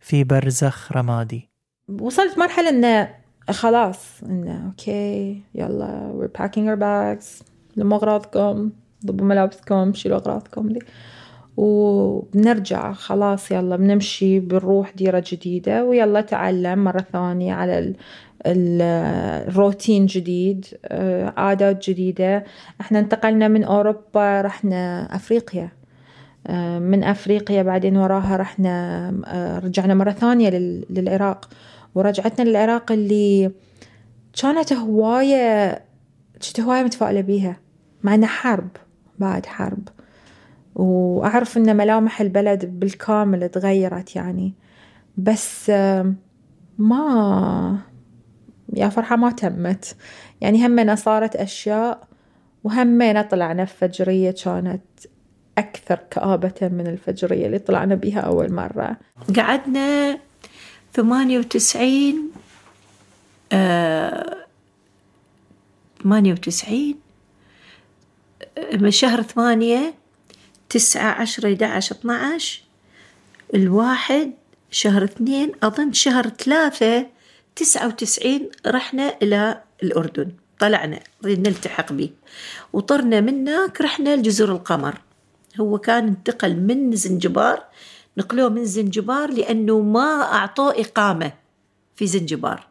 في برزخ رمادي. وصلت مرحلة أنه خلاص أنه أوكي يلا we're packing our bags لموا أغراضكم ضبوا ملابسكم شيلوا أغراضكم دي. وبنرجع خلاص يلا بنمشي بنروح ديرة جديدة ويلا تعلم مرة ثانية على الروتين جديد آه، عادات جديدة. إحنا انتقلنا من أوروبا رحنا أفريقيا. من أفريقيا بعدين وراها رحنا آه، رجعنا مرة ثانية للعراق. ورجعتنا للعراق اللي كانت هواية كنت هواية متفائلة بيها مع إنها حرب بعد حرب. وأعرف أن ملامح البلد بالكامل تغيرت يعني. بس ما يا فرحة ما تمت. يعني همنا صارت أشياء وهمنا طلعنا فجرية كانت أكثر كآبة من الفجرية اللي طلعنا بها أول مرة. قعدنا ثمانية وتسعين ثمانية وتسعين من شهر ثمانية تسعة عشرة إحدى عشر اثناعش الواحد شهر اثنين أظن شهر ثلاثة تسعة وتسعين رحنا إلى الأردن. طلعنا نلتحق به وطرنا من هناك رحنا لجزر القمر. هو كان انتقل من زنجبار نقلوه من زنجبار لأنه ما أعطوه إقامة في زنجبار.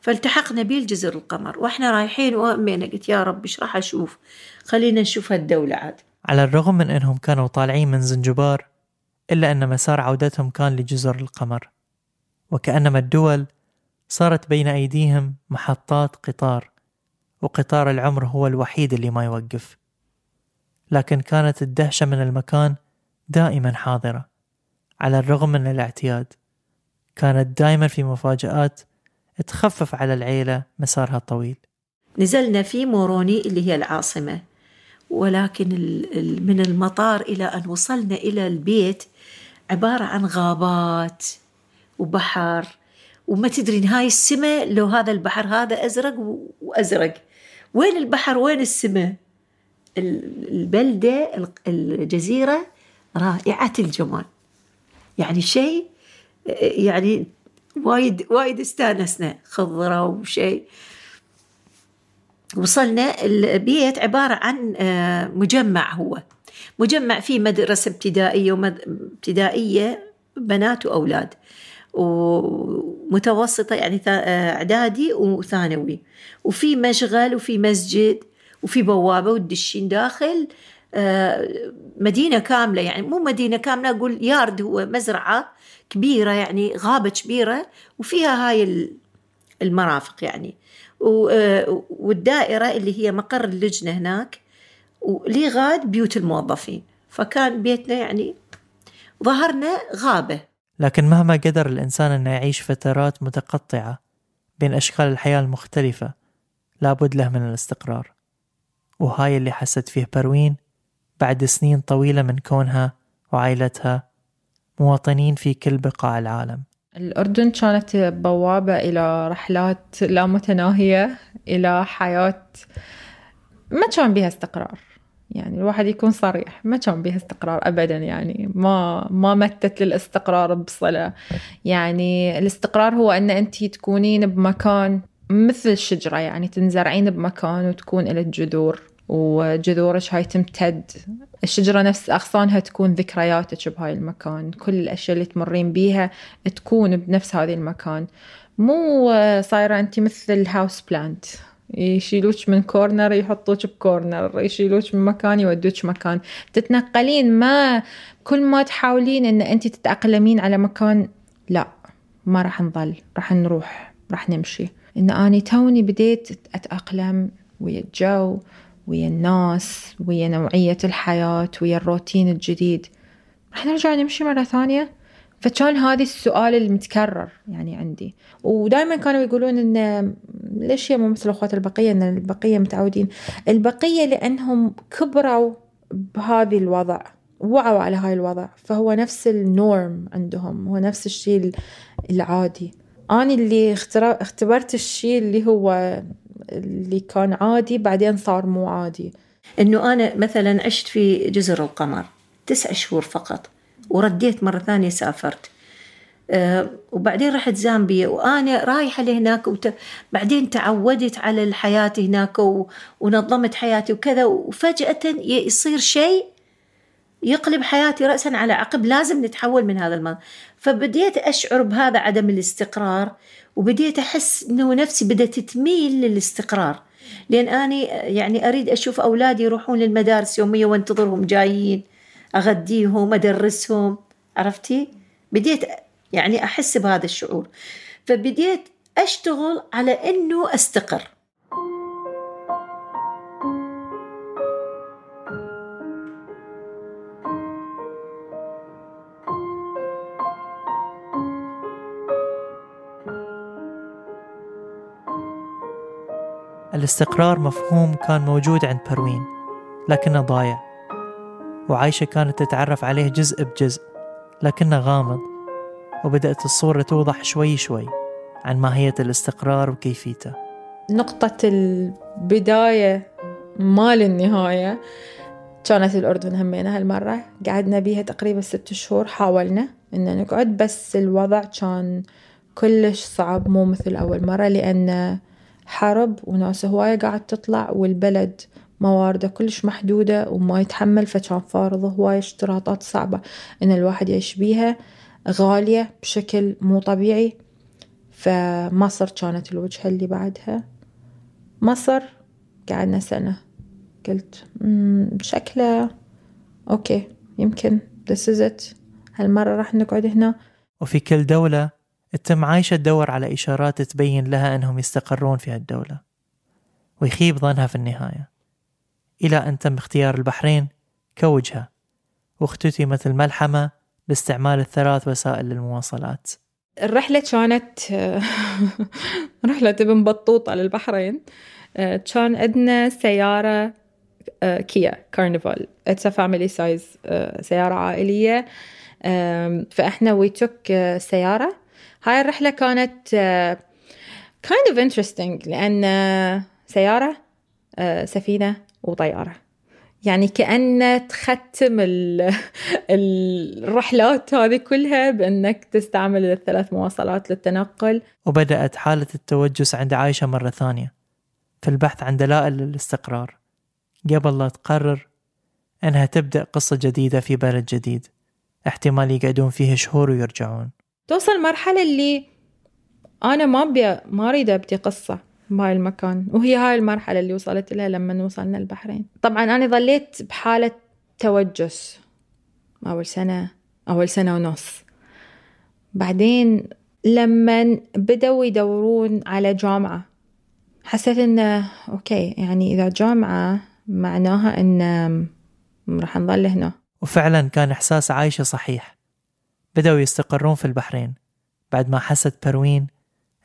فالتحقنا به لجزر القمر وإحنا رايحين وأمينا قلت يا رب إيش راح أشوف؟ خلينا نشوف هالدولة عاد. على الرغم من أنهم كانوا طالعين من زنجبار إلا أن مسار عودتهم كان لجزر القمر. وكأنما الدول صارت بين أيديهم محطات قطار وقطار العمر هو الوحيد اللي ما يوقف. لكن كانت الدهشة من المكان دائما حاضرة. على الرغم من الاعتياد كانت دائما في مفاجآت تخفف على العيلة مسارها الطويل. نزلنا في موروني اللي هي العاصمة ولكن من المطار إلى أن وصلنا إلى البيت عبارة عن غابات وبحر وما تدري هاي السماء لو هذا البحر هذا أزرق وأزرق. وين البحر؟ وين السماء؟ ال- البلدة ال- الجزيرة رائعة الجمال. يعني شيء يعني وايد وايد استانسنا خضرة وشيء. وصلنا البيت عبارة عن آه، مجمع هو. مجمع فيه مدرسة ابتدائية وابتدائية بنات وأولاد. ومتوسطة يعني آه، إعدادي وثانوي. وفي مشغل وفي مسجد. وفي بوابة وتدشين داخل آه، مدينة كاملة يعني مو مدينة كاملة أقول يارد هو مزرعة كبيرة يعني غابة كبيرة وفيها هاي ال- المرافق يعني. آه، والدائرة اللي هي مقر اللجنة هناك ولغاد بيوت الموظفين. فكان بيتنا يعني ظهرنا غابة. لكن مهما قدر الإنسان أنه يعيش فترات متقطعة بين أشكال الحياة المختلفة لابد له من الاستقرار. وهاي اللي حست فيه بروين بعد سنين طويلة من كونها وعائلتها مواطنين في كل بقاع العالم. الأردن كانت بوابة إلى رحلات لا متناهية إلى حياة ما كان بها استقرار. يعني الواحد يكون صريح ما كان بها استقرار أبدا. يعني ما ما متت للاستقرار بصلة. يعني الاستقرار هو أن أنت تكونين بمكان مثل الشجرة يعني تنزرعين بمكان وتكون لك جذور وجذورك هاي تمتد. الشجرة نفس أغصانها تكون ذكرياتك بهاي المكان. كل الأشياء اللي تمرين بيها تكون بنفس هذا المكان. مو صايرة أنت مثل house plant يشيلوك من corner يحطوك ب corner يشيلوك من مكان يودوك مكان. تتنقلين ما كل ما تحاولين إن أنت تتأقلمين على مكان لا ما راح نظل. راح نروح راح نمشي. إن أني توني بديت أتأقلم ويا الجو ويا الناس ويا نوعية الحياة ويا الروتين الجديد. راح نرجع نمشي مرة ثانية؟ فكان هذا السؤال المتكرر يعني عندي. ودائما كانوا يقولون إن ليش هي مو مثل اخوات البقية؟ إن البقية متعودين. البقية لأنهم كبروا بهذه الوضع وعوا على هاي الوضع. فهو نفس النورم عندهم هو نفس الشيء العادي. أنا اللي اختبرت الشيء اللي هو اللي كان عادي بعدين صار مو عادي آنه أنا مثلا عشت في جزر القمر تسع شهور فقط ورديت مرة ثانية سافرت. آه، وبعدين رحت زامبيا وأنا رايحه لهناك وت... بعدين تعودت على الحياة هناك و... ونظمت حياتي وكذا وفجاه يصير شيء يقلب حياتي راسا على عقب لازم نتحول من هذا المنظر. فبديت أشعر بهذا عدم الاستقرار وبديت أحس إنه نفسي بدأت تميل للاستقرار. لأن أني يعني أريد أشوف أولادي يروحون للمدارس يوميه وأنتظرهم جايين أغديهم أدرسهم. عرفتي؟ بديت يعني أحس بهذا الشعور. فبديت أشتغل على إنه أستقر. الاستقرار مفهوم كان موجود عند بروين لكنه ضايع. وعايشة كانت تتعرف عليه جزء بجزء لكنه غامض. وبدأت الصورة توضح شوي شوي عن ماهية الاستقرار وكيفيته. نقطة البداية مال النهاية كانت الأردن همينة هالمرة. قعدنا بيها تقريبا ست شهور حاولنا إن نقعد بس الوضع كان كلش صعب مو مثل أول مرة لأن حرب وناس هواية قاعد تطلع والبلد موارده كلش محدودة وما يتحمل فكان فارض هواية اشتراطات صعبة إن الواحد يعيش بيها غالية بشكل مو طبيعي. فمصر كانت الوجهة اللي بعدها. مصر قعدنا سنة. قلت "مم، شكله أوكي يمكن this is it. هالمرة راح نقعد هنا. وفي كل دولة تتم عايشة تدور على إشارات تبين لها أنهم يستقرون في هالدولة. ويخيب ظنها في النهاية. إلى أن تم اختيار البحرين كوجهة واختتمت الملحمة باستعمال الثلاث وسائل للمواصلات. الرحلة كانت *laughs* رحلة ابن بطوطة للبحرين كان عندنا سيارة كيا كارنيفال. it's family size سيارة عائلية. فإحنا وي توك سيارة هاي الرحلة كانت آه، kind of interesting لأن آه، سيارة آه، سفينة وطيارة. يعني كأنه تختم ال- *laughs* الرحلات هذه كلها بأنك تستعمل الثلاث مواصلات للتنقل. وبدأت حالة التوجس عند عايشة مرة ثانية في البحث عن دلائل للاستقرار قبل لا تقرر أنها تبدأ قصة جديدة في بلد جديد. احتمال يقعدون فيه شهور ويرجعون. توصل مرحلة اللي أنا ما أبي ما أريد أبدي قصة بهاي المكان. وهي هاي المرحلة اللي وصلت لها لما وصلنا البحرين. طبعا أنا ظليت بحالة توجس. أول سنة أول سنة ونص. بعدين لما بدأوا يدورون على جامعة حسيت إنه أوكي يعني إذا جامعة معناها إن راح نظل هنا. وفعلا كان إحساس عايشة صحيح. بدأوا يستقرون في البحرين بعد ما حست بروين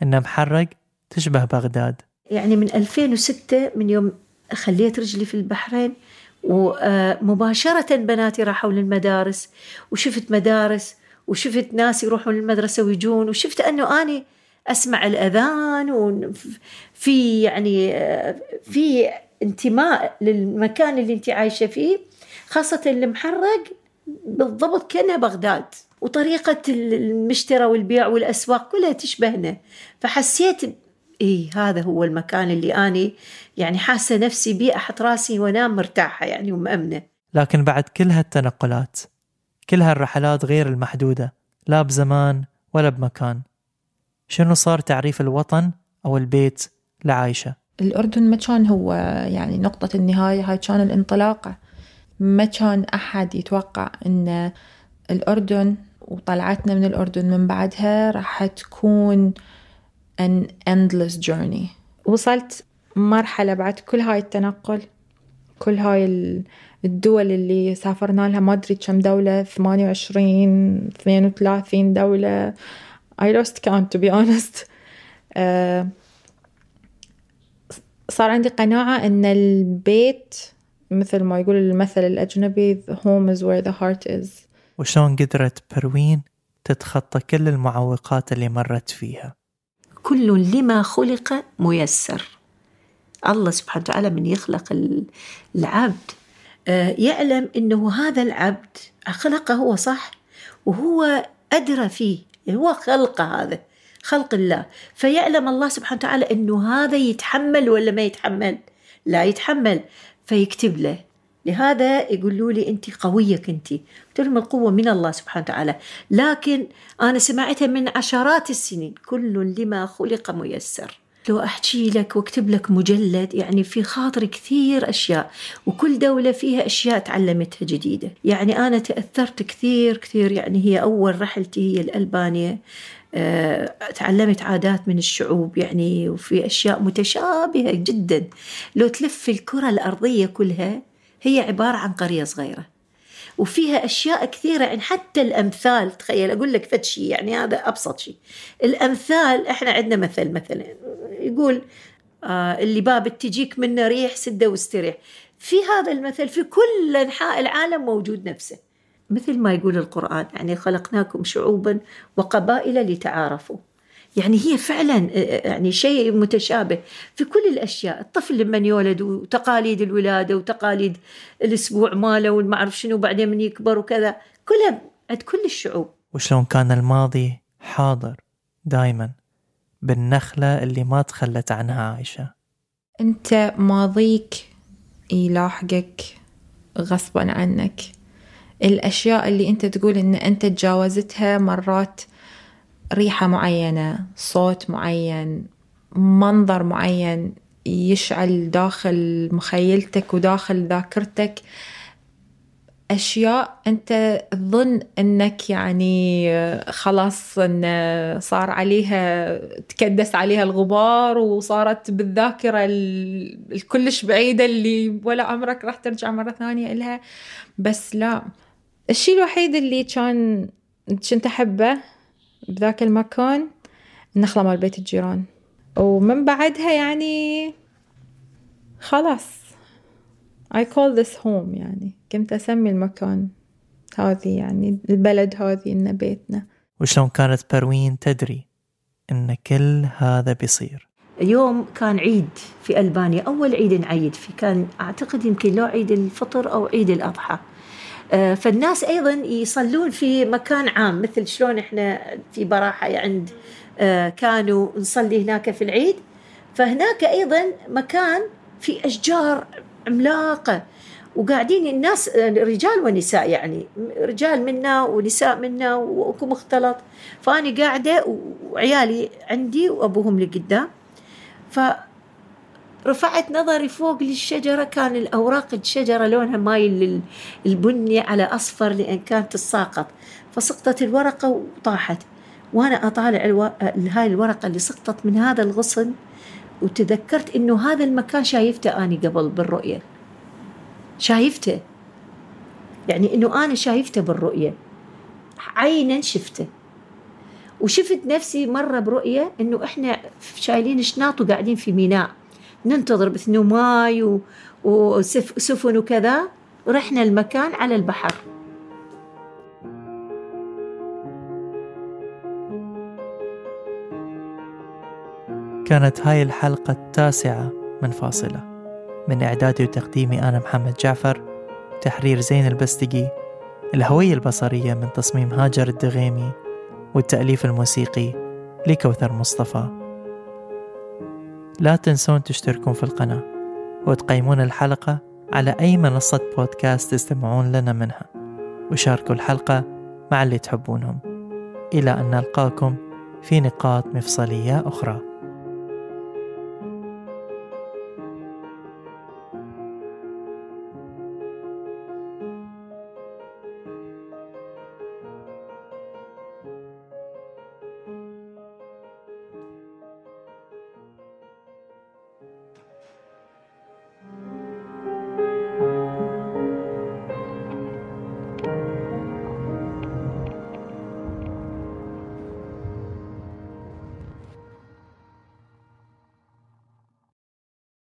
أن محرق تشبه بغداد. يعني من 2006 من يوم خليت رجلي في البحرين ومباشرة بناتي راحوا للمدارس وشفت مدارس وشفت ناس يروحون للمدرسة ويجون وشفت أنه أنا أسمع الأذان وفي يعني في انتماء للمكان اللي أنت عايشة فيه خاصة المحرق بالضبط كأنها بغداد. وطريقة المشترى والبيع والأسواق كلها تشبهنا. فحسيت إيه هذا هو المكان اللي أنا يعني حاسة نفسي بيه أحط راسي وأنام مرتاحة يعني ومأمنة. لكن بعد كل هالتنقلات كل هالرحلات غير المحدودة لا بزمان ولا بمكان شنو صار تعريف الوطن أو البيت لعايشة؟ الأردن ما كان هو يعني نقطة النهاية هاي كان الانطلاقة. ما كان أحد يتوقع أن الأردن وطلعتنا من الأردن من بعدها راح تكون an endless journey. وصلت مرحلة بعد كل هاي التنقل كل هاي الدول اللي سافرنا لها ما أدري كم دولة 28 32 دولة. I lost count to be honest. uh, صار عندي قناعة أن البيت مثل ما يقول المثل الأجنبي the home is where the heart is. وشلون قدرت بروين تتخطى كل المعوقات اللي مرت فيها. كل لما خلق ميسر. الله سبحانه وتعالى من يخلق العبد. آه، يعلم إنه هذا العبد خلقه هو صح وهو أدرى فيه. يعني هو خلقه هذا خلق الله. فيعلم الله سبحانه وتعالى إنه هذا يتحمل ولا ما يتحمل؟ لا يتحمل. فيكتب له. لهذا يقولوا لي انت قوية كنتي قلت لهم القوة من الله سبحانه وتعالى. لكن أنا سمعتها من عشرات السنين كل لما خلق ميسر. لو أحكي لك وأكتب لك مجلد يعني في خاطري كثير أشياء وكل دولة فيها أشياء تعلمتها جديدة. يعني أنا تأثرت كثير كثير يعني هي أول رحلتي هي الالبانيا أه تعلمت عادات من الشعوب يعني وفي أشياء متشابهة جدا. لو تلف الكرة الأرضية كلها هي عبارة عن قرية صغيرة. وفيها أشياء كثيرة يعني حتى الأمثال تخيل أقول لك فد شيء يعني هذا أبسط شيء الأمثال إحنا عندنا مثل مثلا يقول آه اللي باب تجيك منه ريح سدة واستريح. في هذا المثل في كل أنحاء العالم موجود نفسه. مثل ما يقول القرآن يعني خلقناكم شعوبا وقبائل لتعارفوا. يعني هي فعلا يعني شيء متشابه في كل الأشياء. الطفل لما يولد وتقاليد الولادة وتقاليد الأسبوع ماله والما أعرف شنو بعدين من يكبر وكذا كلها عند كل الشعوب. وشلون كان الماضي حاضر دايما بالنخلة اللي ما تخلت عنها عايشة. أنت ماضيك يلاحقك غصبا عنك. الأشياء اللي أنت تقول إن أنت تجاوزتها مرات ريحة معينة صوت معين منظر معين يشعل داخل مخيلتك وداخل ذاكرتك. أشياء أنت تظن أنك يعني خلاص أن صار عليها تكدس عليها الغبار وصارت بالذاكرة الكلش بعيدة اللي ولا عمرك راح ترجع مرة ثانية إلها. بس لا الشيء الوحيد اللي كان كنت أحبه بذاك المكان النخلة مال بيت الجيران. ومن بعدها يعني خلاص. I call this home يعني. كنت أسمي المكان هذه يعني البلد هذه إنه بيتنا. وشلون كانت بروين تدري إن كل هذا بيصير؟ يوم كان عيد في ألبانيا أول عيد نعيد فيه. كان أعتقد يمكن لو عيد الفطر أو عيد الأضحى. فالناس أيضا يصلون في مكان عام مثل شلون إحنا في براحة عند آه، كانوا نصلي هناك في العيد. فهناك أيضا مكان في أشجار عملاقة وقاعدين الناس رجال ونساء يعني رجال منا ونساء منا وأكو مختلط. فأنا قاعدة وعيالي عندي وأبوهم لقدام. فرفعت نظري فوق للشجرة كان الأوراق الشجرة لونها مايل للبني على أصفر لأن كانت تساقط فسقطت الورقة وطاحت. وأنا أطالع ألو... هاي الورقة اللي سقطت من هذا الغصن وتذكرت إنه هذا المكان شايفته أني قبل بالرؤية. شايفته. يعني إنه أنا شايفته بالرؤية. عينا شفته. وشفت نفسي مرة برؤية إنه إحنا شايلين شناط وقاعدين في ميناء. ننتظر بثنو ماي وسفن وكذا رحنا المكان على البحر. كانت هاي الحلقة التاسعة من فاصلة. من إعدادي وتقديمي أنا محمد جعفر تحرير زين البستقي الهوية البصرية من تصميم هاجر الدغيمي والتأليف الموسيقي لكوثر مصطفى. لا تنسون تشتركون في القناة وتقيمون الحلقة على أي منصة بودكاست تستمعون لنا منها. وشاركوا الحلقة مع اللي تحبونهم. إلى أن نلقاكم في نقاط مفصلية أخرى.